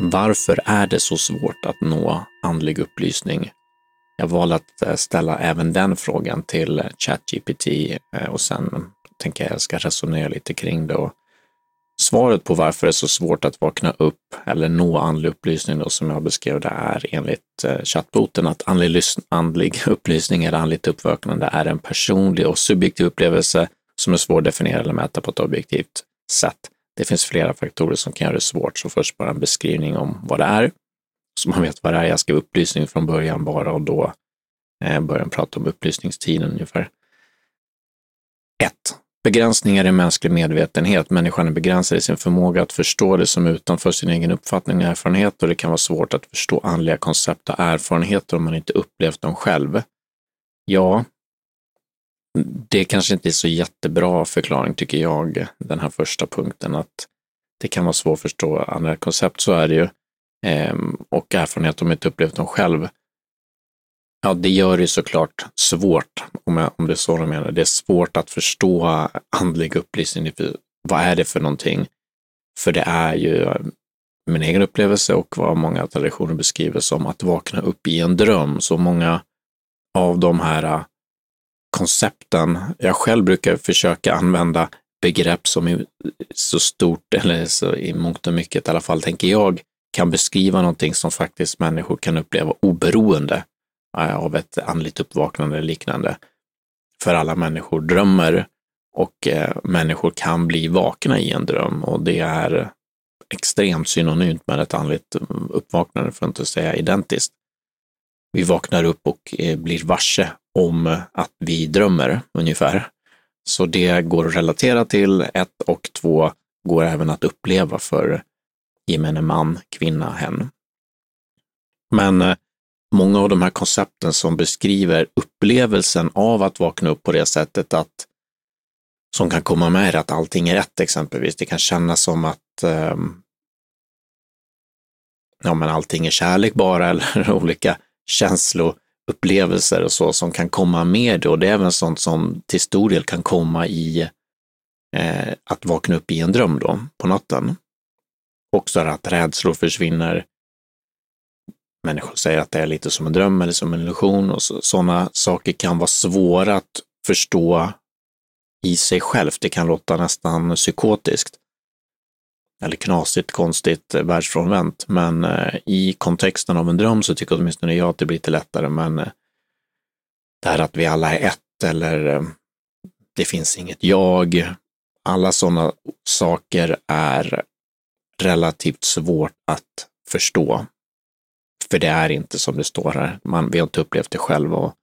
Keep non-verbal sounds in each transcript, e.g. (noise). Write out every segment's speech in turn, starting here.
Varför är det så svårt att nå andlig upplysning? Jag valde att eh, ställa även den frågan till ChatGPT eh, och sen tänker jag att jag ska resonera lite kring det. Och svaret på varför det är så svårt att vakna upp eller nå andlig upplysning då, som jag beskrev det är enligt eh, chattboten att andlig, andlig (laughs) upplysning eller andligt uppvaknande är en personlig och subjektiv upplevelse som är svår att definiera eller mäta på ett objektivt sätt. Det finns flera faktorer som kan göra det svårt, så först bara en beskrivning om vad det är, så man vet vad det är. Jag skrev upplysning från början bara och då eh, började prata om upplysningstiden ungefär. 1. Begränsningar i mänsklig medvetenhet. Människan är begränsad i sin förmåga att förstå det som utanför sin egen uppfattning och erfarenhet och det kan vara svårt att förstå andliga koncept och erfarenheter om man inte upplevt dem själv. Ja, det kanske inte är så jättebra förklaring tycker jag, den här första punkten, att det kan vara svårt att förstå andra koncept, så är det ju. Ehm, och erfarenhet om inte upplevt dem själv. Ja, det gör det såklart svårt, om, jag, om det är så de menar. Det är svårt att förstå andlig upplysning. Vad är det för någonting? För det är ju eh, min egen upplevelse och vad många traditioner beskriver som att vakna upp i en dröm. Så många av de här koncepten. Jag själv brukar försöka använda begrepp som är så stort, eller så i mångt och mycket i alla fall, tänker jag, kan beskriva någonting som faktiskt människor kan uppleva oberoende eh, av ett andligt uppvaknande eller liknande. För alla människor drömmer och eh, människor kan bli vakna i en dröm och det är extremt synonymt med ett andligt uppvaknande, för att inte säga identiskt. Vi vaknar upp och eh, blir varse om att vi drömmer ungefär. Så det går att relatera till ett och två går även att uppleva för gemene man, kvinna, hen. Men eh, många av de här koncepten som beskriver upplevelsen av att vakna upp på det sättet att som kan komma med att allting är rätt exempelvis. Det kan kännas som att eh, ja, men allting är kärlek bara (laughs) eller olika känslor upplevelser och så som kan komma med och det är även sånt som till stor del kan komma i eh, att vakna upp i en dröm då på natten. Också att rädslor försvinner. Människor säger att det är lite som en dröm eller som en illusion och sådana saker kan vara svåra att förstå i sig självt. Det kan låta nästan psykotiskt eller knasigt, konstigt, eh, världsfrånvänt. Men eh, i kontexten av en dröm så tycker åtminstone jag att det blir lite lättare. Men eh, det här att vi alla är ett eller eh, det finns inget jag. Alla sådana saker är relativt svårt att förstå. För det är inte som det står här. Man, vi har inte upplevt det själv och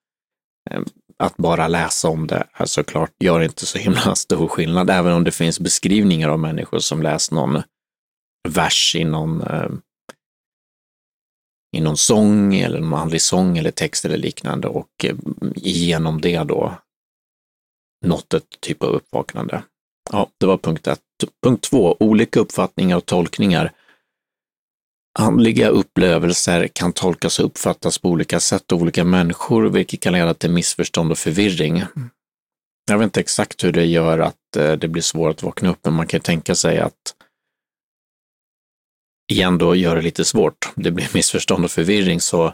eh, att bara läsa om det är såklart gör inte så himla (laughs) stor skillnad, även om det finns beskrivningar av människor som läst någon vers i någon, eh, i någon sång eller någon andlig sång eller text eller liknande och eh, genom det då nått ett typ av uppvaknande. Ja, det var punkt ett. Punkt två, olika uppfattningar och tolkningar Andliga upplevelser kan tolkas och uppfattas på olika sätt av olika människor, vilket kan leda till missförstånd och förvirring. Jag vet inte exakt hur det gör att eh, det blir svårt att vakna upp, men man kan tänka sig att igen då gör det lite svårt. Det blir (laughs) missförstånd och förvirring, så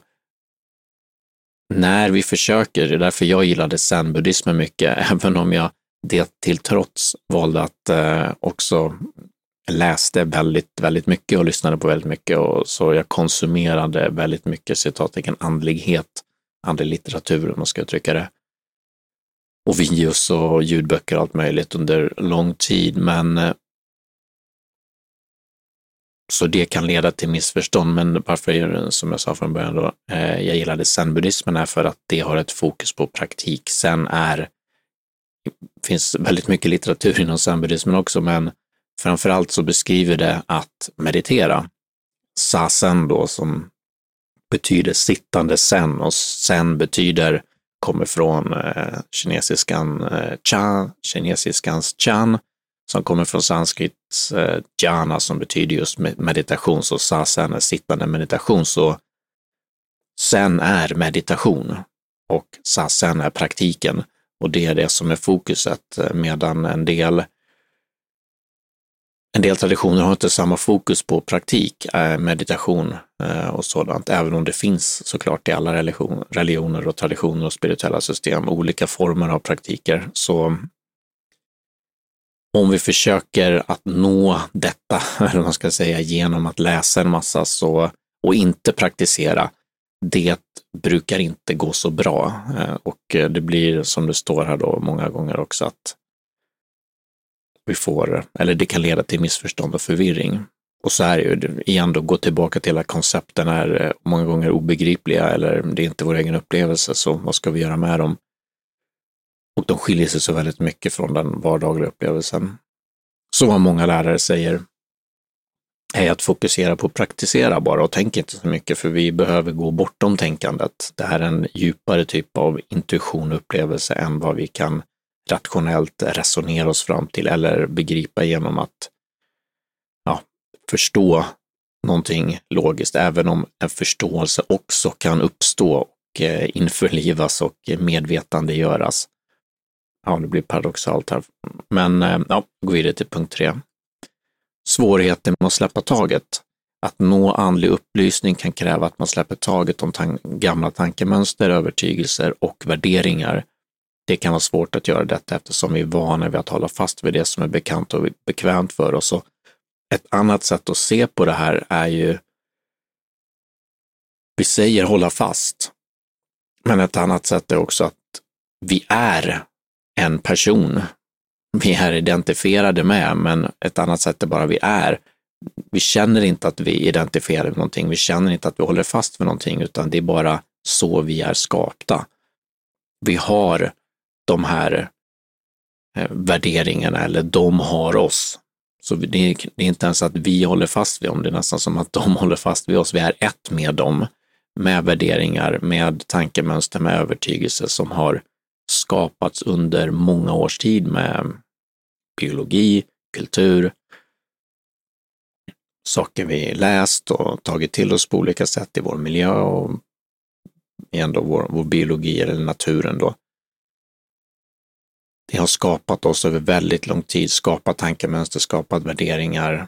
när vi försöker, det är därför jag gillade zen-buddhismen mycket, (laughs) även om jag det till trots valde att eh, också läste väldigt, väldigt mycket och lyssnade på väldigt mycket och så jag konsumerade väldigt mycket citattecken andlighet, andlig litteratur om man ska uttrycka det. Och videos och ljudböcker och allt möjligt under lång tid, men eh, så det kan leda till missförstånd, men varför, som jag sa från början då, eh, jag gillade zenbuddismen är för att det har ett fokus på praktik. Sen är, finns väldigt mycket litteratur inom zenbuddismen också, men Framförallt så beskriver det att meditera. Sasen då som betyder sittande sen och sen betyder, kommer från eh, kinesiskan eh, cha, kinesiskans chan, som kommer från sanskrit eh, jhana som betyder just meditation, så sasen är sittande meditation. Så sen är meditation och sasen är praktiken och det är det som är fokuset, eh, medan en del en del traditioner har inte samma fokus på praktik, eh, meditation eh, och sådant, även om det finns såklart i alla religion, religioner och traditioner och spirituella system olika former av praktiker. Så om vi försöker att nå detta, (laughs) eller vad man ska säga, genom att läsa en massa så, och inte praktisera, det brukar inte gå så bra. Eh, och det blir som det står här då många gånger också att vi får, eller det kan leda till missförstånd och förvirring. Och så är det ju, igen då, gå tillbaka till att koncepten är eh, många gånger obegripliga eller det är inte vår egen upplevelse, så vad ska vi göra med dem? Och de skiljer sig så väldigt mycket från den vardagliga upplevelsen. Så vad många lärare säger är att fokusera på att praktisera bara och tänk inte så mycket för vi behöver gå bortom tänkandet. Det här är en djupare typ av intuition och upplevelse än vad vi kan rationellt resonera oss fram till eller begripa genom att ja, förstå någonting logiskt, även om en förståelse också kan uppstå och eh, införlivas och medvetandegöras. Ja, det blir paradoxalt här. Men eh, ja, gå vidare till punkt tre. Svårigheten med att släppa taget. Att nå andlig upplysning kan kräva att man släpper taget om tan gamla tankemönster, övertygelser och värderingar det kan vara svårt att göra detta eftersom vi är vana vid att hålla fast vid det som är bekant och bekvämt för oss. Och ett annat sätt att se på det här är ju, vi säger hålla fast, men ett annat sätt är också att vi är en person. Vi är identifierade med, men ett annat sätt är bara vi är. Vi känner inte att vi identifierar med någonting, vi känner inte att vi håller fast vid någonting, utan det är bara så vi är skapta. Vi har de här eh, värderingarna eller de har oss. Så det är, det är inte ens att vi håller fast vid dem, det är nästan som att de (laughs) håller fast vid oss. Vi är ett med dem, med värderingar, med tankemönster, med övertygelse som har skapats under många års tid med biologi, kultur, saker vi läst och tagit till oss på olika sätt i vår miljö och igen då vår, vår biologi eller naturen då. Det har skapat oss över väldigt lång tid, skapat tankemönster, skapat värderingar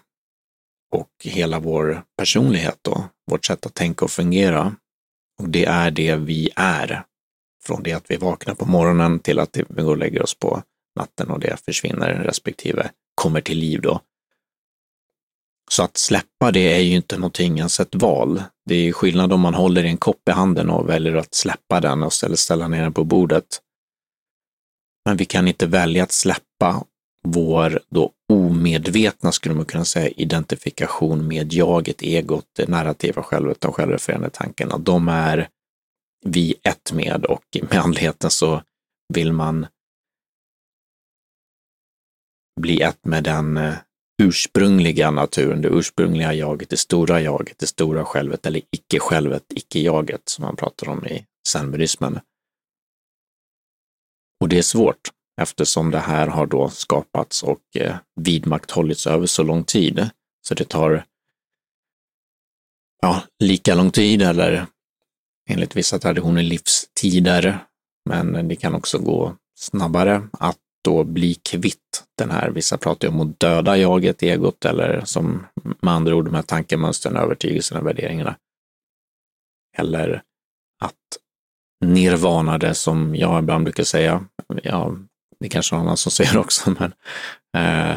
och hela vår personlighet då, vårt sätt att tänka och fungera. Och det är det vi är. Från det att vi vaknar på morgonen till att vi går och lägger oss på natten och det försvinner respektive kommer till liv då. Så att släppa det är ju inte någonting, ens ett val. Det är skillnad om man håller i en kopp i handen och väljer att släppa den och ställa ner den på bordet men vi kan inte välja att släppa vår då omedvetna, skulle man kunna säga, identifikation med jaget, egot, det narrativa självet, de självrefererande tankarna. De är vi ett med och med andligheten så vill man bli ett med den eh, ursprungliga naturen, det ursprungliga jaget, det stora jaget, det stora självet eller icke-självet, icke-jaget som man pratar om i zenbuddismen. Och det är svårt eftersom det här har då skapats och eh, vidmakthållits över så lång tid. Så det tar ja, lika lång tid eller enligt vissa traditioner livstider. Men det kan också gå snabbare att då bli kvitt den här, vissa pratar ju om att döda jaget, egot eller som med andra ord de här tankemönstren, övertygelserna, värderingarna. Eller att nirvana det som jag ibland brukar säga, ja, det kanske någon annan som säger (laughs) också, men eh,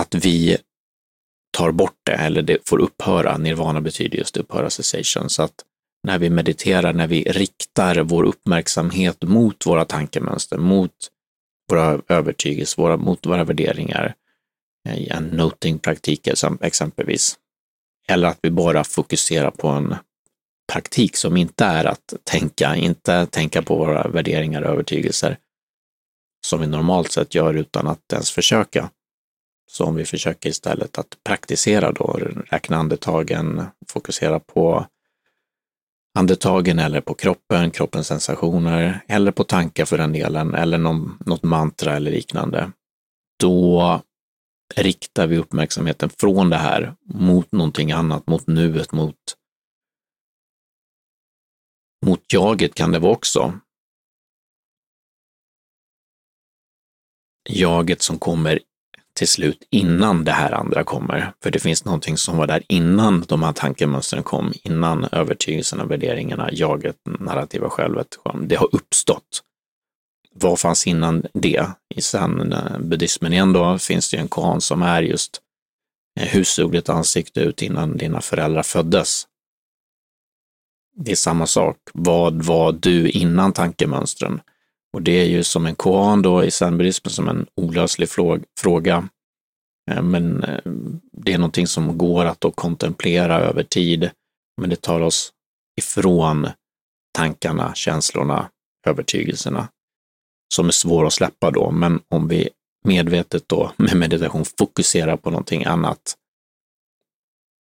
att vi tar bort det eller det får upphöra. Nirvana betyder just upphöra cessation. Så att när vi mediterar, när vi riktar vår uppmärksamhet mot våra tankemönster, mot våra övertygelser, våra, mot våra värderingar, i en noting-praktik exempelvis, eller att vi bara fokuserar på en praktik som inte är att tänka, inte tänka på våra värderingar och övertygelser som vi normalt sett gör utan att ens försöka. Så om vi försöker istället att praktisera då, räkna andetagen, fokusera på andetagen eller på kroppen, kroppens sensationer eller på tankar för den delen eller någon, något mantra eller liknande. Då riktar vi uppmärksamheten från det här mot någonting annat, mot nuet, mot mot jaget kan det vara också. Jaget som kommer till slut innan det här andra kommer. För det finns någonting som var där innan de här tankemönstren kom, innan övertygelserna, värderingarna, jaget, narrativa självet kom. Det har uppstått. Vad fanns innan det? I sen eh, buddhismen igen då finns det ju en koan som är just eh, hur såg ditt ansikte ut innan dina föräldrar föddes? Det är samma sak. Vad var du innan tankemönstren? Och det är ju som en koan då i zenbuddismen som en olöslig fråga. Eh, men eh, det är någonting som går att då kontemplera över tid, men det tar oss ifrån tankarna, känslorna, övertygelserna som är svåra att släppa då. Men om vi medvetet då med meditation fokuserar på någonting annat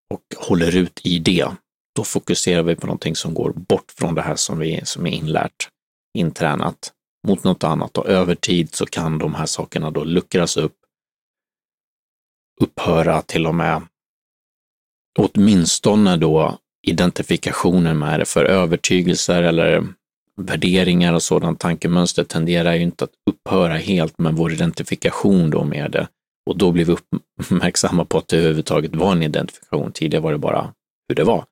och håller ut i det, då fokuserar vi på någonting som går bort från det här som, vi, som är inlärt, intränat mot något annat och över tid så kan de här sakerna då luckras upp, upphöra till och med. Åtminstone då identifikationen med det, för övertygelser eller värderingar och sådant tankemönster tenderar ju inte att upphöra helt, med vår identifikation då med det. Och då blir vi uppmärksamma på att det överhuvudtaget var en identifikation. Tidigare var det bara hur det var.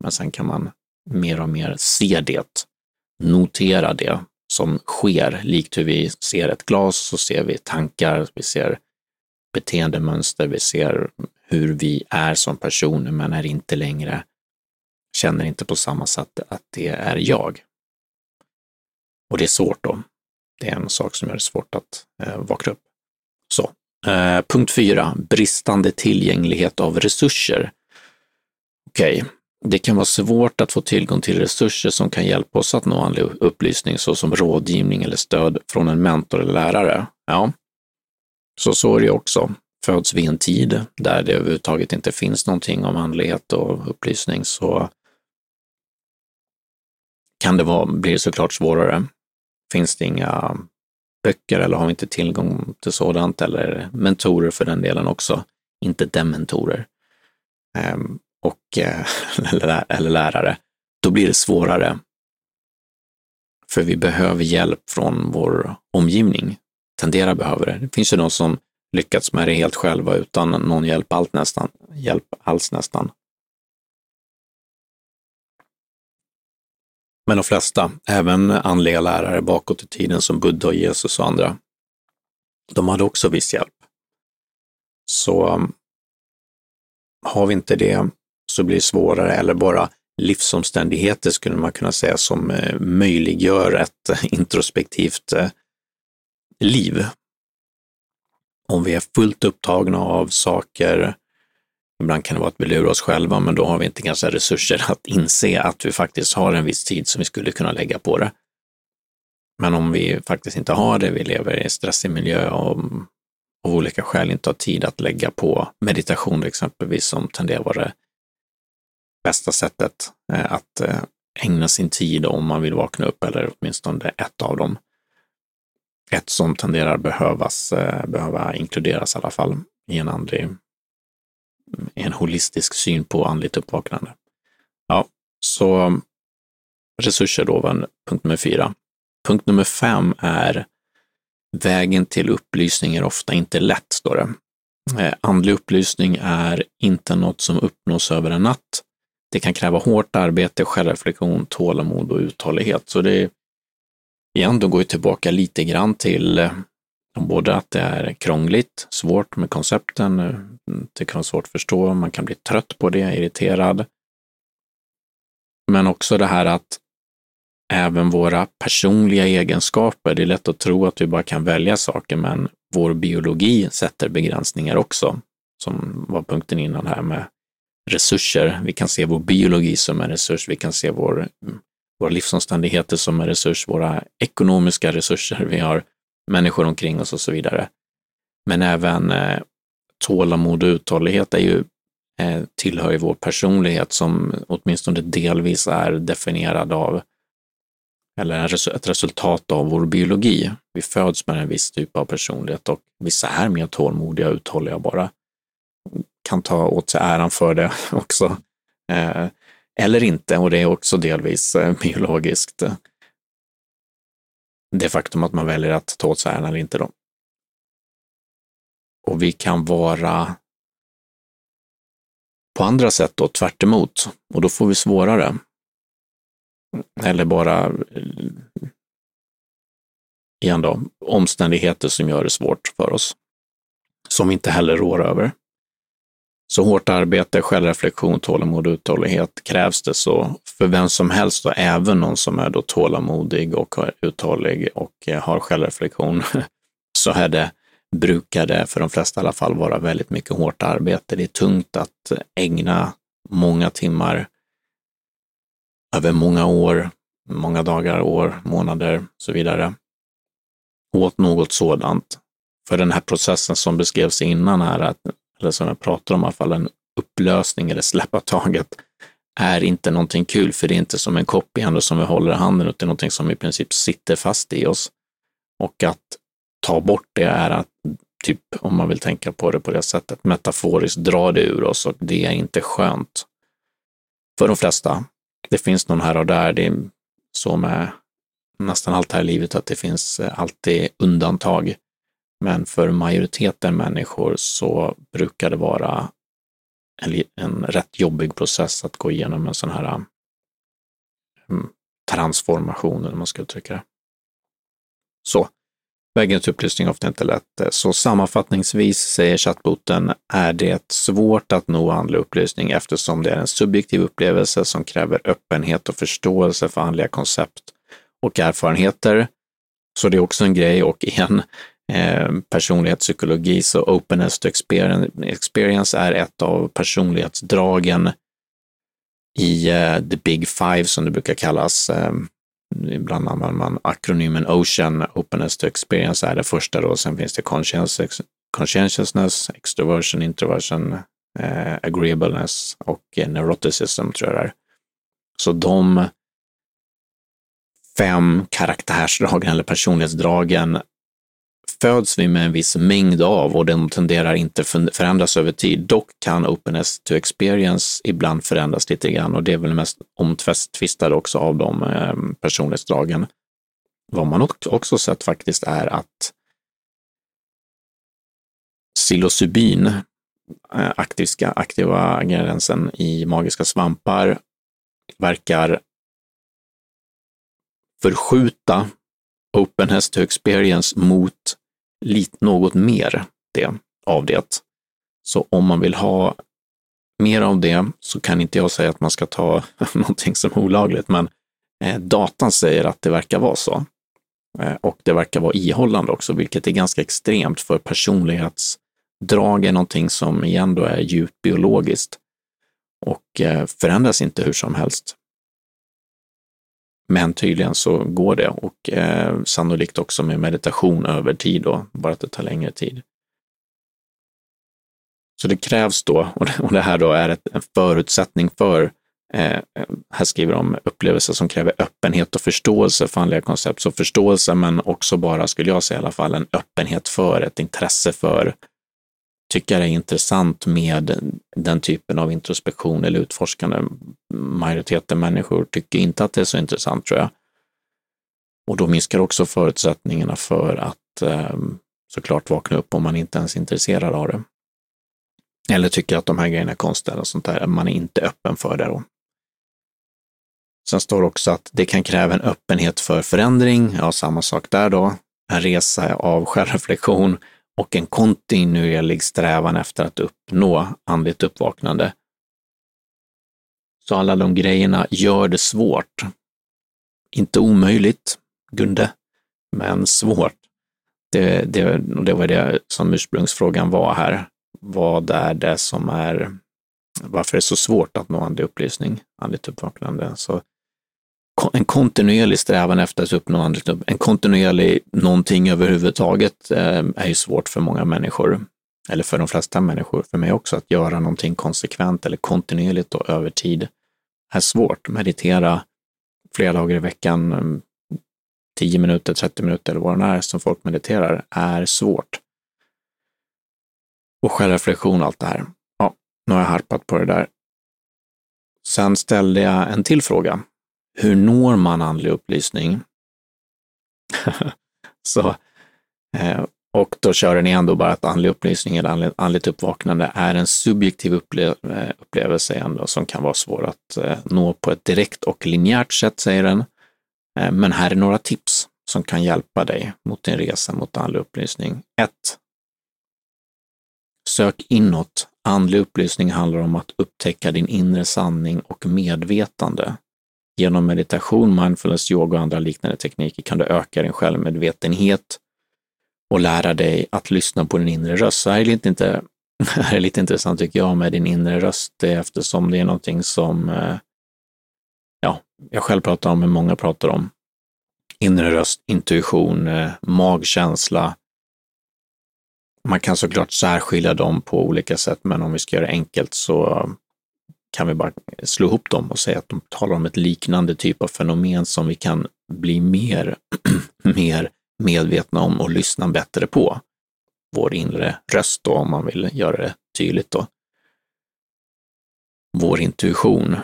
Men sen kan man mer och mer se det, notera det, som sker, likt hur vi ser ett glas så ser vi tankar, vi ser beteendemönster, vi ser hur vi är som personer men är inte längre, känner inte på samma sätt att det är jag. Och det är svårt då. Det är en sak som gör det svårt att eh, vakna upp. Så, eh, punkt fyra, bristande tillgänglighet av resurser. Okej, okay. Det kan vara svårt att få tillgång till resurser som kan hjälpa oss att nå andlig upplysning, såsom rådgivning eller stöd från en mentor eller lärare. Ja, så så är det också. Föds vi i en tid där det överhuvudtaget inte finns någonting om andlighet och upplysning så kan det vara, blir det såklart svårare. Finns det inga böcker eller har vi inte tillgång till sådant eller mentorer för den delen också, inte dementorer. Ehm, och, eh, (laughs) eller lärare, då blir det svårare. För vi behöver hjälp från vår omgivning. Tendera behöver det. Det finns ju de som lyckats med det helt själva utan någon hjälp allt nästan. Hjälp alls nästan. Men de flesta, även andliga lärare bakåt i tiden som Buddha och Jesus och andra, de hade också viss hjälp. Så um, har vi inte det så blir det svårare eller bara livsomständigheter skulle man kunna säga som eh, möjliggör ett (laughs) introspektivt eh, liv. Om vi är fullt upptagna av saker, ibland kan det vara att vi lurar oss själva, men då har vi inte kanske resurser att inse att vi faktiskt har en viss tid som vi skulle kunna lägga på det. Men om vi faktiskt inte har det, vi lever i stressig miljö och av olika skäl inte har tid att lägga på meditation exempelvis, som tenderar att vara bästa sättet eh, att eh, ägna sin tid om man vill vakna upp, eller åtminstone ett av dem. Ett som tenderar behövas, eh, behöva inkluderas i alla fall i en andlig, en holistisk syn på andligt uppvaknande. Ja, så resurser då var punkt nummer fyra. Punkt nummer fem är vägen till upplysning är ofta inte lätt, står det. Andlig upplysning är inte något som uppnås över en natt. Det kan kräva hårt arbete, självreflektion, tålamod och uthållighet. Så det igen, då går ju tillbaka lite grann till eh, både att det är krångligt, svårt med koncepten, eh, det kan vara svårt att förstå, man kan bli trött på det, irriterad. Men också det här att även våra personliga egenskaper, det är lätt att tro att vi bara kan välja saker, men vår biologi sätter begränsningar också, som var punkten innan här med resurser. Vi kan se vår biologi som en resurs, vi kan se vår, våra livsomständigheter som en resurs, våra ekonomiska resurser, vi har människor omkring oss och så vidare. Men även eh, tålamod och uthållighet är ju, eh, tillhör ju vår personlighet som åtminstone delvis är definierad av eller ett resultat av vår biologi. Vi föds med en viss typ av personlighet och vissa är mer tålmodiga och uthålliga bara kan ta åt sig äran för det (laughs) också. Eh, eller inte, och det är också delvis eh, biologiskt. Det faktum att man väljer att ta åt sig äran eller inte då. och vi kan vara på andra sätt då tvärt emot, och då får vi svårare. Eller bara, eh, igen då, omständigheter som gör det svårt för oss, som vi inte heller rår över. Så hårt arbete, självreflektion, tålamod och uthållighet krävs det så för vem som helst och även någon som är då tålamodig och uthållig och eh, har självreflektion (laughs) så är det, brukar det för de flesta i alla fall vara väldigt mycket hårt arbete. Det är tungt att ägna många timmar över många år, många dagar, år, månader och så vidare åt något sådant. För den här processen som beskrevs innan här, att eller som jag pratar om i alla fall, en upplösning eller släppa taget, är inte någonting kul, för det är inte som en kopp i handen som vi håller i handen, utan någonting som i princip sitter fast i oss. Och att ta bort det är att, typ, om man vill tänka på det på det sättet, metaforiskt dra det ur oss och det är inte skönt. För de flesta. Det finns någon här och där, det är så med nästan allt här i livet att det finns eh, alltid undantag. Men för majoriteten människor så brukar det vara en, en rätt jobbig process att gå igenom en sån här mm, transformation, eller man ska uttrycka det. Så, vägen till upplysning är ofta inte lätt. Så sammanfattningsvis säger chattboten är det svårt att nå andlig upplysning eftersom det är en subjektiv upplevelse som kräver öppenhet och förståelse för andliga koncept och erfarenheter. Så det är också en grej och igen, Eh, personlighetspsykologi, så openness to experience är ett av personlighetsdragen i eh, the big five som det brukar kallas. Eh, ibland använder man akronymen OCEAN, openness to experience är det första då, sen finns det conscientiousness, extroversion, introversion, eh, agreeableness och neuroticism tror jag det är. Så de fem karaktärsdragen eller personlighetsdragen föds vi med en viss mängd av och den tenderar inte förändras över tid. Dock kan openness to experience ibland förändras lite grann och det är väl mest omtvistade också av de eh, personlighetsdragen. Vad man också sett faktiskt är att psilocybin, eh, aktiva gränsen i magiska svampar, verkar förskjuta openness to experience mot lite, något mer det, av det. Så om man vill ha mer av det så kan inte jag säga att man ska ta (laughs) någonting som är olagligt, men eh, datan säger att det verkar vara så. Eh, och det verkar vara ihållande också, vilket är ganska extremt för personlighetsdrag är någonting som igen då är djupt biologiskt och eh, förändras inte hur som helst. Men tydligen så går det och eh, sannolikt också med meditation över tid då, bara att det tar längre tid. Så det krävs då, och det, här då är ett, en förutsättning för, eh, här skriver de upplevelser som kräver öppenhet och förståelse för andliga koncept. Så förståelse, men också bara, skulle jag säga i alla fall, en öppenhet för, ett intresse för tycka det är intressant med den typen av introspektion eller utforskande. Majoriteten människor tycker inte att det är så intressant tror jag. Och då minskar också förutsättningarna för att eh, såklart vakna upp om man inte ens är intresserad av det. Eller tycker att de här grejerna är konstiga och sånt där. Man är inte öppen för det då. Sen står också att det kan kräva en öppenhet för förändring. Ja, samma sak där då. En resa av självreflektion och en kontinuerlig strävan efter att uppnå andligt uppvaknande. Så alla de grejerna gör det svårt. Inte omöjligt, Gunde, men svårt. Det, det, det var det som ursprungsfrågan var här. Vad är det som är, varför är det så svårt att nå andlig upplysning, andligt uppvaknande? Så en kontinuerlig strävan efter att uppnå andligt en kontinuerlig någonting överhuvudtaget eh, är ju svårt för många människor, eller för de flesta människor, för mig också, att göra någonting konsekvent eller kontinuerligt och över tid är svårt. Meditera flera dagar i veckan, mm, 10 minuter, 30 minuter eller vad det är som folk mediterar, är svårt. Och självreflektion och allt det här. Ja, nu har jag harpat på det där. Sen ställde jag en till fråga hur når man andlig upplysning? (laughs) så, eh, Och då kör den igen då bara att andlig upplysning eller andligt uppvaknande är en subjektiv upple eh, upplevelse ändå som kan vara svår att eh, nå på ett direkt och linjärt sätt, säger den. Eh, men här är några tips som kan hjälpa dig mot din resa mot andlig upplysning. 1. Sök inåt. Andlig upplysning handlar om att upptäcka din inre sanning och medvetande. Genom meditation, mindfulness, yoga och andra liknande tekniker kan du öka din självmedvetenhet och lära dig att lyssna på din inre röst. Så här är lite, inte, (laughs) här är lite intressant tycker jag med din inre röst eftersom det är någonting som eh, ja, jag själv pratar om, men många pratar om. Inre röst, intuition, eh, magkänsla, man kan såklart särskilja dem på olika sätt, men om vi ska göra det enkelt så kan vi bara slå ihop dem och säga att de talar om ett liknande typ av fenomen som vi kan bli mer, (clears throat) mer medvetna om och lyssna bättre på. Vår inre röst då, om man vill göra det tydligt då. Vår intuition.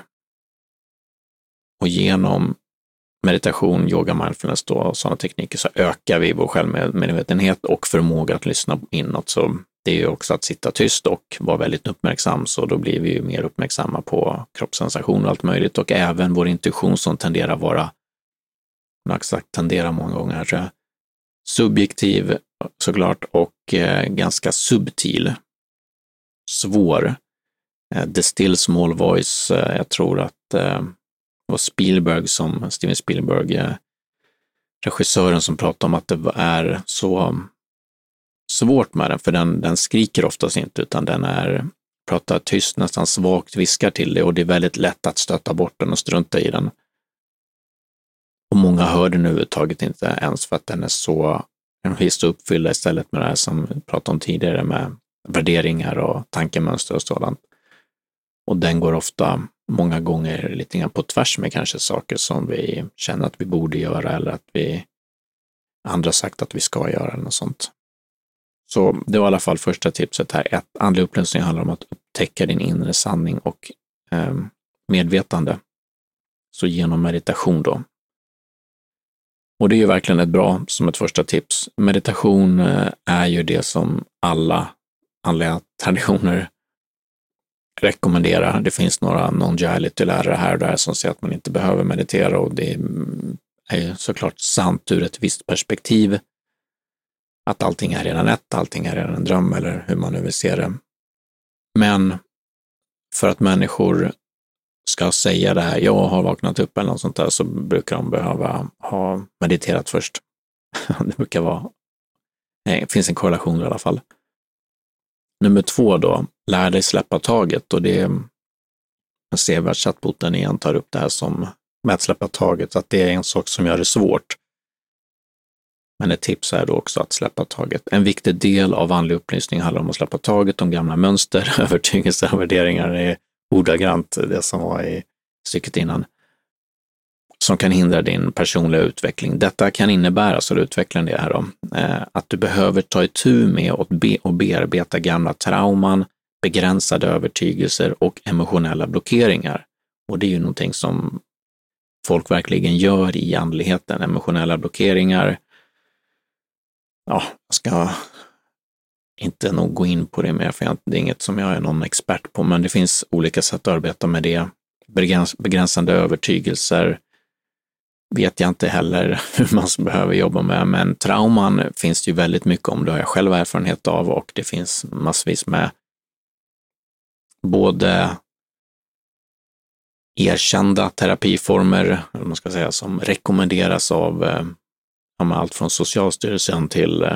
Och genom meditation, yoga, mindfulness då, och sådana tekniker så ökar vi vår självmedvetenhet och förmåga att lyssna inåt. Så det är ju också att sitta tyst och vara väldigt uppmärksam, så då blir vi ju mer uppmärksamma på kroppssensationer och allt möjligt och även vår intuition som tenderar att vara, jag har sagt tenderar många gånger, subjektiv såklart och eh, ganska subtil. Svår. Eh, the still small voice, eh, jag tror att eh, det var Spielberg som, Steven Spielberg, eh, regissören som pratade om att det är så svårt med den, för den, den skriker oftast inte, utan den är, pratar tyst, nästan svagt, viskar till dig och det är väldigt lätt att stöta bort den och strunta i den. Och många hör den överhuvudtaget inte ens för att den är så, den är så uppfylld istället med det här som vi pratade om tidigare med värderingar och tankemönster och sådant. Och den går ofta många gånger lite grann på tvärs med kanske saker som vi känner att vi borde göra eller att vi andra sagt att vi ska göra eller något sånt. Så det var i alla fall första tipset här. Ett, andlig upplösning handlar om att upptäcka din inre sanning och eh, medvetande. Så genom meditation då. Och det är ju verkligen ett bra som ett första tips. Meditation eh, är ju det som alla andliga traditioner rekommenderar. Det finns några non-duality-lärare här och där som säger att man inte behöver meditera och det mm, är såklart sant ur ett visst perspektiv. Att allting är redan ett, allting är redan en dröm eller hur man nu vill se det. Men för att människor ska säga det här, jag har vaknat upp eller något sånt där, så brukar de behöva ha mediterat först. (laughs) det brukar vara, nej, det finns en korrelation i alla fall. Nummer två då, lär dig släppa taget och det ser vi att chattboten igen tar upp det här som med att släppa taget, att det är en sak som gör det svårt. Men ett tips är då också att släppa taget. En viktig del av andlig upplysning handlar om att släppa taget om gamla mönster, (laughs) övertygelser och värderingar. Det är ordagrant det som var i stycket innan som kan hindra din personliga utveckling. Detta kan innebära, så utvecklar det här då, eh, att du behöver ta itu med och, be och bearbeta gamla trauman, begränsade övertygelser och emotionella blockeringar. Och det är ju någonting som folk verkligen gör i andligheten, emotionella blockeringar. Ja, jag ska inte nog gå in på det mer, för det är inget som jag är någon expert på, men det finns olika sätt att arbeta med det. Begränsande övertygelser, vet jag inte heller (laughs) hur man behöver jobba med, men trauman finns det ju väldigt mycket om. Det har jag själv erfarenhet av och det finns massvis med både erkända terapiformer, eller man ska säga, som rekommenderas av eh, allt från Socialstyrelsen till eh,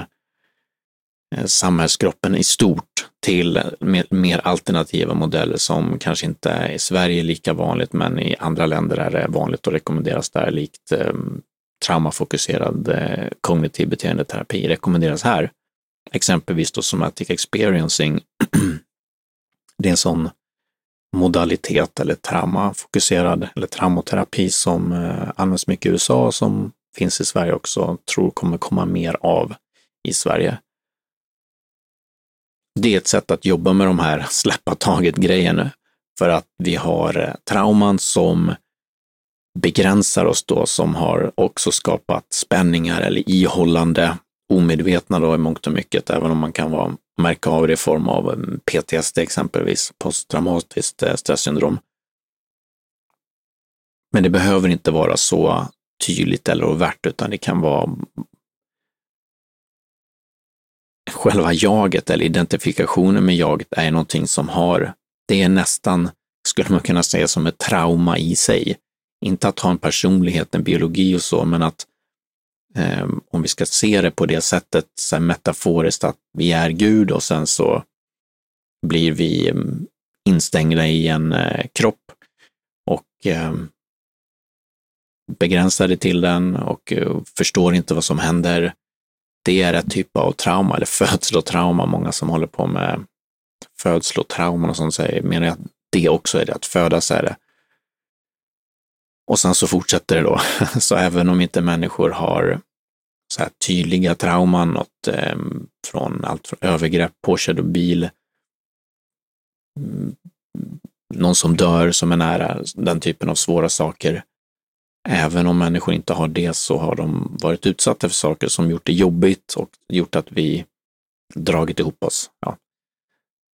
eh, samhällskroppen samhällsgruppen i stort till mer alternativa modeller som kanske inte är i Sverige lika vanligt, men i andra länder är det vanligt och rekommenderas där, likt eh, traumafokuserad eh, kognitiv beteendeterapi rekommenderas här. Exempelvis då somatic experiencing. (clears throat) det är en sån modalitet eller traumafokuserad eller traumoterapi som eh, används mycket i USA som finns i Sverige också, tror kommer komma mer av i Sverige det är ett sätt att jobba med de här släppa taget-grejerna. För att vi har eh, trauman som begränsar oss då, som har också skapat spänningar eller ihållande omedvetna då i mångt och mycket, även om man kan vara, märka av det i form av mm, PTSD exempelvis, posttraumatiskt eh, stresssyndrom. Men det behöver inte vara så tydligt eller overt, utan det kan vara själva jaget eller identifikationen med jaget är någonting som har, det är nästan, skulle man kunna säga, som ett trauma i sig. Inte att ha en personlighet, en biologi och så, men att eh, om vi ska se det på det sättet, så här metaforiskt, att vi är Gud och sen så blir vi mm, instängda i en eh, kropp och eh, begränsade till den och eh, förstår inte vad som händer. Det är ett typ av trauma, eller (laughs) födslotrauma. Många som håller på med födslotrauman och sånt säger, menar att det också är det, att födas är det. Och sen så fortsätter det då. (laughs) Så även om inte människor har så här tydliga trauman, något, eh, från allt från övergrepp, påkörd bil, mm, någon som dör som är nära, den typen av svåra saker, Även om människor inte har det så har de varit utsatta för saker som gjort det jobbigt och gjort att vi dragit ihop oss. Ja.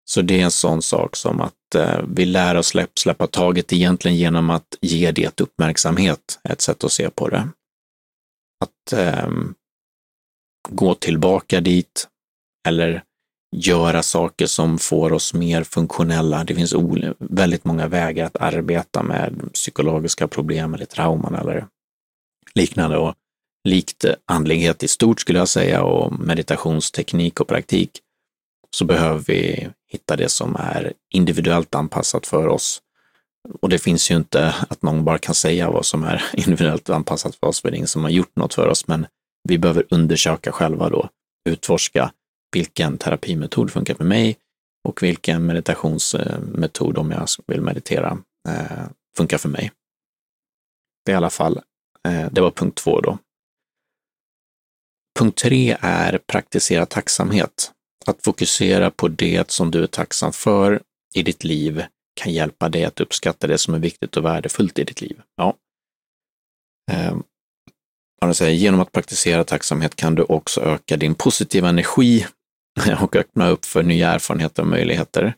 Så det är en sån sak som att eh, vi lär oss släpp, släppa taget egentligen genom att ge det uppmärksamhet, ett sätt att se på det. Att eh, gå tillbaka dit eller göra saker som får oss mer funktionella. Det finns väldigt många vägar att arbeta med psykologiska problem eller trauman eller liknande. Och likt andlighet i stort skulle jag säga och meditationsteknik och praktik så behöver vi hitta det som är individuellt anpassat för oss. Och det finns ju inte att någon bara kan säga vad som är (laughs) individuellt anpassat för oss, för det är ingen som har gjort något för oss, men vi behöver undersöka själva då, utforska vilken terapimetod funkar för mig och vilken meditationsmetod, om jag vill meditera, eh, funkar för mig. Det är i alla fall, eh, det var punkt två då. Punkt tre är praktisera tacksamhet. Att fokusera på det som du är tacksam för i ditt liv kan hjälpa dig att uppskatta det som är viktigt och värdefullt i ditt liv. Ja. Ehm, säger, genom att praktisera tacksamhet kan du också öka din positiva energi (laughs) och öppna upp för nya erfarenheter och möjligheter.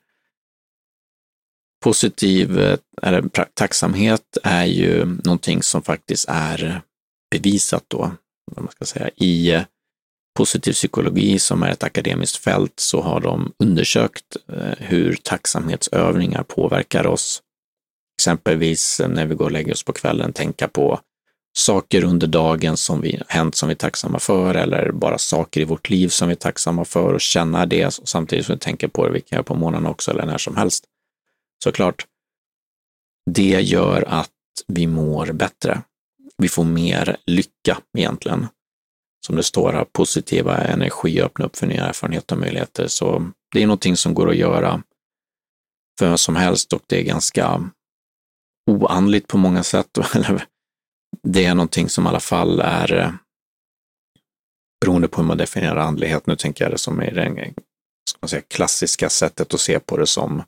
Positiv eh, eller tacksamhet är ju någonting som faktiskt är bevisat då, vad man ska säga, i eh, positiv psykologi som är ett akademiskt fält så har de undersökt eh, hur tacksamhetsövningar påverkar oss. Exempelvis när vi går och lägger oss på kvällen, tänka på saker under dagen som vi hänt som vi är tacksamma för eller bara saker i vårt liv som vi är tacksamma för och känna det samtidigt som vi tänker på det, vi kan göra på morgonen också eller när som helst. Såklart. Det gör att vi mår bättre. Vi får mer lycka egentligen. Som det står här, positiva energi, öppna upp för nya erfarenheter och möjligheter. Så det är någonting som går att göra för vem som helst och det är ganska oandligt på många sätt. (laughs) Eller det är någonting som i alla fall är, eh, beroende på hur man definierar andlighet, nu tänker jag det som är det ska man säga, klassiska sättet att se på det som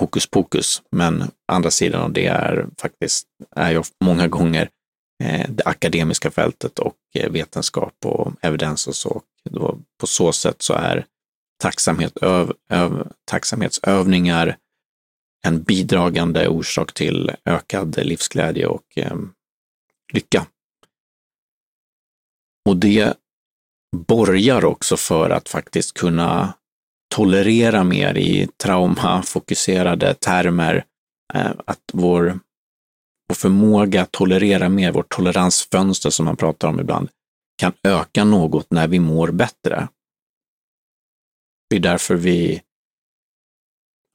hokus pokus. Men andra sidan av det är faktiskt, är ju många gånger eh, det akademiska fältet och eh, vetenskap och evidens och så. Då, på så sätt så är tacksamhet, öv, öv, tacksamhetsövningar en bidragande orsak till ökad livsglädje och lycka. Och det borgar också för att faktiskt kunna tolerera mer i traumafokuserade termer, eh, att vår, vår förmåga att tolerera mer, vårt toleransfönster som man pratar om ibland, kan öka något när vi mår bättre. Det är därför vi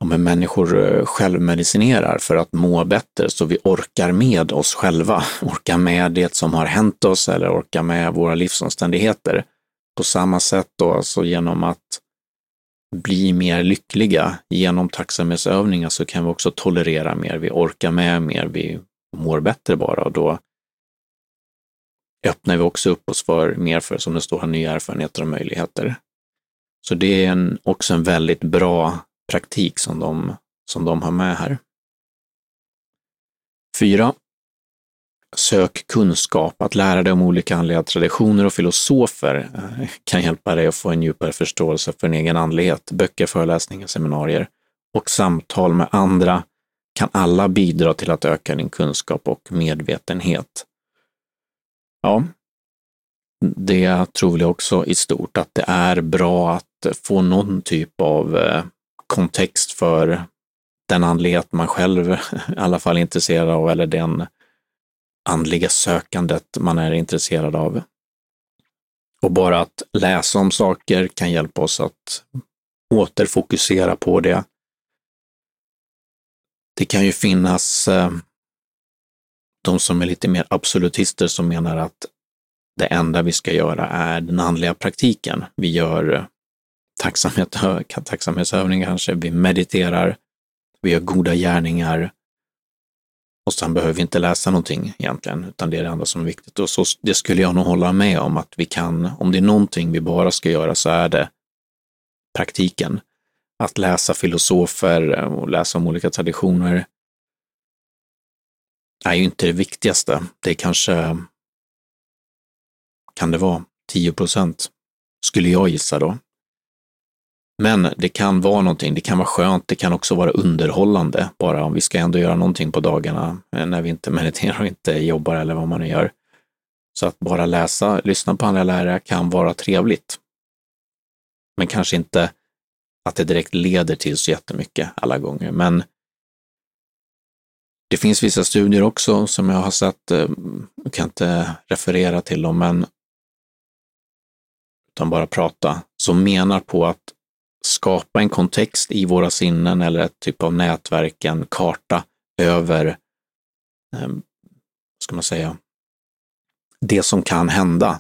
om hur människor eh, självmedicinerar för att må bättre så vi orkar med oss själva, (laughs) orkar med det som har hänt oss eller orkar med våra livsomständigheter. På samma sätt då, alltså genom att bli mer lyckliga genom tacksamhetsövningar så kan vi också tolerera mer, vi orkar med mer, vi mår bättre bara och då öppnar vi också upp oss för mer för, som det står här, nya erfarenheter och möjligheter. Så det är en, också en väldigt bra praktik som de, som de har med här. 4. Sök kunskap, att lära dig om olika andliga traditioner och filosofer eh, kan hjälpa dig att få en djupare förståelse för din egen andlighet. Böcker, föreläsningar, seminarier och samtal med andra kan alla bidra till att öka din kunskap och medvetenhet. Ja, det tror jag också i stort, att det är bra att få någon typ av eh, kontext för den andlighet man själv (laughs) i alla fall är intresserad av eller den andliga sökandet man är intresserad av. Och bara att läsa om saker kan hjälpa oss att återfokusera på det. Det kan ju finnas eh, de som är lite mer absolutister som menar att det enda vi ska göra är den andliga praktiken. Vi gör eh, tacksamhet, (laughs) tacksamhetsövningar kanske, vi mediterar, vi gör goda gärningar och sen behöver vi inte läsa någonting egentligen, utan det är det enda som är viktigt. Och så, det skulle jag nog hålla med om att vi kan, om det är någonting vi bara ska göra så är det praktiken. Att läsa filosofer och läsa om olika traditioner är ju inte det viktigaste. Det är kanske, kan det vara 10 procent, skulle jag gissa då. Men det kan vara någonting, det kan vara skönt, det kan också vara underhållande, bara om vi ska ändå göra någonting på dagarna eh, när vi inte (laughs) mediterar och inte jobbar eller vad man nu gör. Så att bara läsa, lyssna på andra lärare kan vara trevligt. Men kanske inte att det direkt leder till så jättemycket alla gånger. Men det finns vissa studier också som jag har sett, eh, jag kan inte referera till dem, men utan bara prata, som menar på att skapa en kontext i våra sinnen eller ett typ av nätverk, en karta över, eh, ska man säga, det som kan hända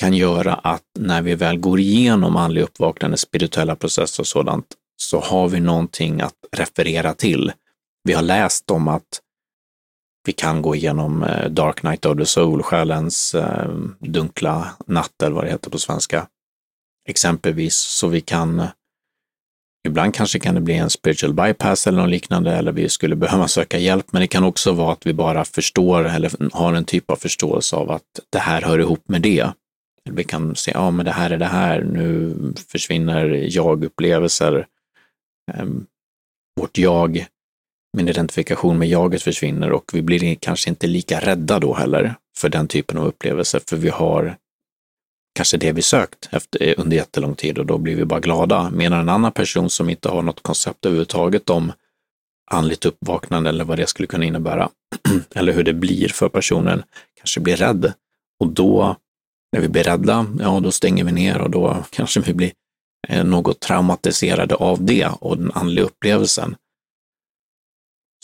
kan göra att när vi väl går igenom andlig uppvaknande, spirituella processer och sådant, så har vi någonting att referera till. Vi har läst om att vi kan gå igenom eh, Dark Night of the Soul, själens eh, dunkla natt, eller vad det heter på svenska, exempelvis, så vi kan eh, Ibland kanske kan det bli en spiritual bypass eller något liknande, eller vi skulle (laughs) behöva söka hjälp, men det kan också vara att vi bara förstår eller har en typ av förståelse av att det här hör ihop med det. Vi kan se, ja men det här är det här, nu försvinner jag-upplevelser. Ehm, vårt jag, min identifikation med jaget försvinner och vi blir kanske inte lika rädda då heller för den typen av upplevelser, för vi har kanske det vi sökt efter, eh, under jättelång tid och då blir vi bara glada. Medan en annan person som inte har något koncept överhuvudtaget om andligt uppvaknande eller vad det skulle kunna innebära, (clears throat) eller hur det blir för personen, kanske blir rädd. Och då, när vi blir rädda, ja då stänger vi ner och då kanske vi blir eh, något traumatiserade av det och den andliga upplevelsen.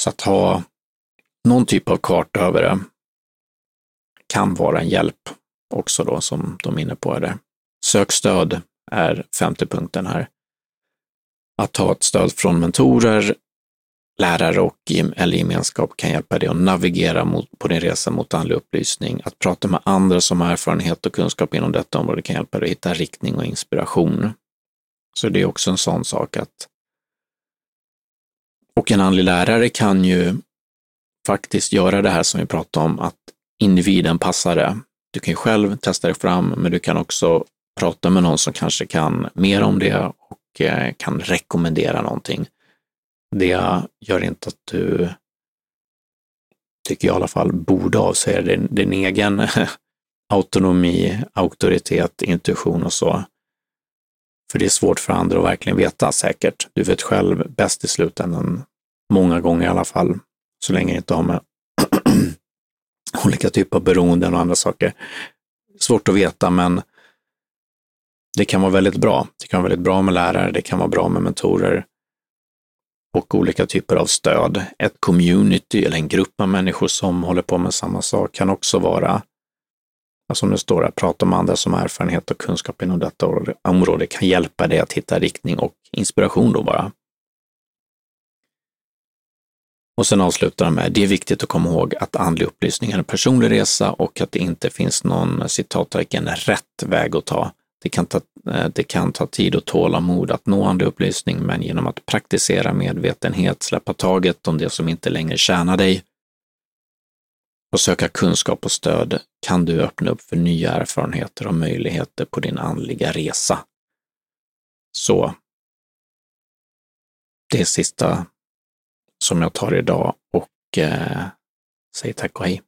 Så att ha någon typ av karta över det kan vara en hjälp också då som de är inne på det. Sök stöd är femte punkten här. Att ha ett stöd från mentorer, lärare och eller gemenskap kan hjälpa dig att navigera mot, på din resa mot andlig upplysning. Att prata med andra som har erfarenhet och kunskap inom detta område kan hjälpa dig att hitta riktning och inspiration. Så det är också en sån sak att och en andlig lärare kan ju faktiskt göra det här som vi pratade om, att individen passar det. Du kan ju själv testa dig fram, men du kan också prata med någon som kanske kan mer om det och eh, kan rekommendera någonting. Det gör inte att du, tycker jag i alla fall, borde avsäga din, din egen (laughs) autonomi, auktoritet, intuition och så. För det är svårt för andra att verkligen veta säkert. Du vet själv bäst i slutändan, många gånger i alla fall, så länge det inte har med (laughs) olika typer av beroenden och andra saker. Svårt att veta, men det kan vara väldigt bra. Det kan vara väldigt bra med lärare, det kan vara bra med mentorer och olika typer av stöd. Ett community eller en grupp av människor som håller på med samma sak kan också vara, alltså som det står här, prata med andra som har erfarenhet och kunskap inom detta område kan hjälpa dig att hitta riktning och inspiration då bara. Och sen avslutar han med, det är viktigt att komma ihåg att andlig upplysning är en personlig resa och att det inte finns någon citattecken rätt väg att ta. Det kan, ta, eh, det kan ta tid och tålamod att nå andlig upplysning, men genom att praktisera medvetenhet, släppa taget om det som inte längre tjänar dig och söka kunskap och stöd kan du öppna upp för nya erfarenheter och möjligheter på din andliga resa. Så det sista som jag tar idag och eh, säger tack och hej.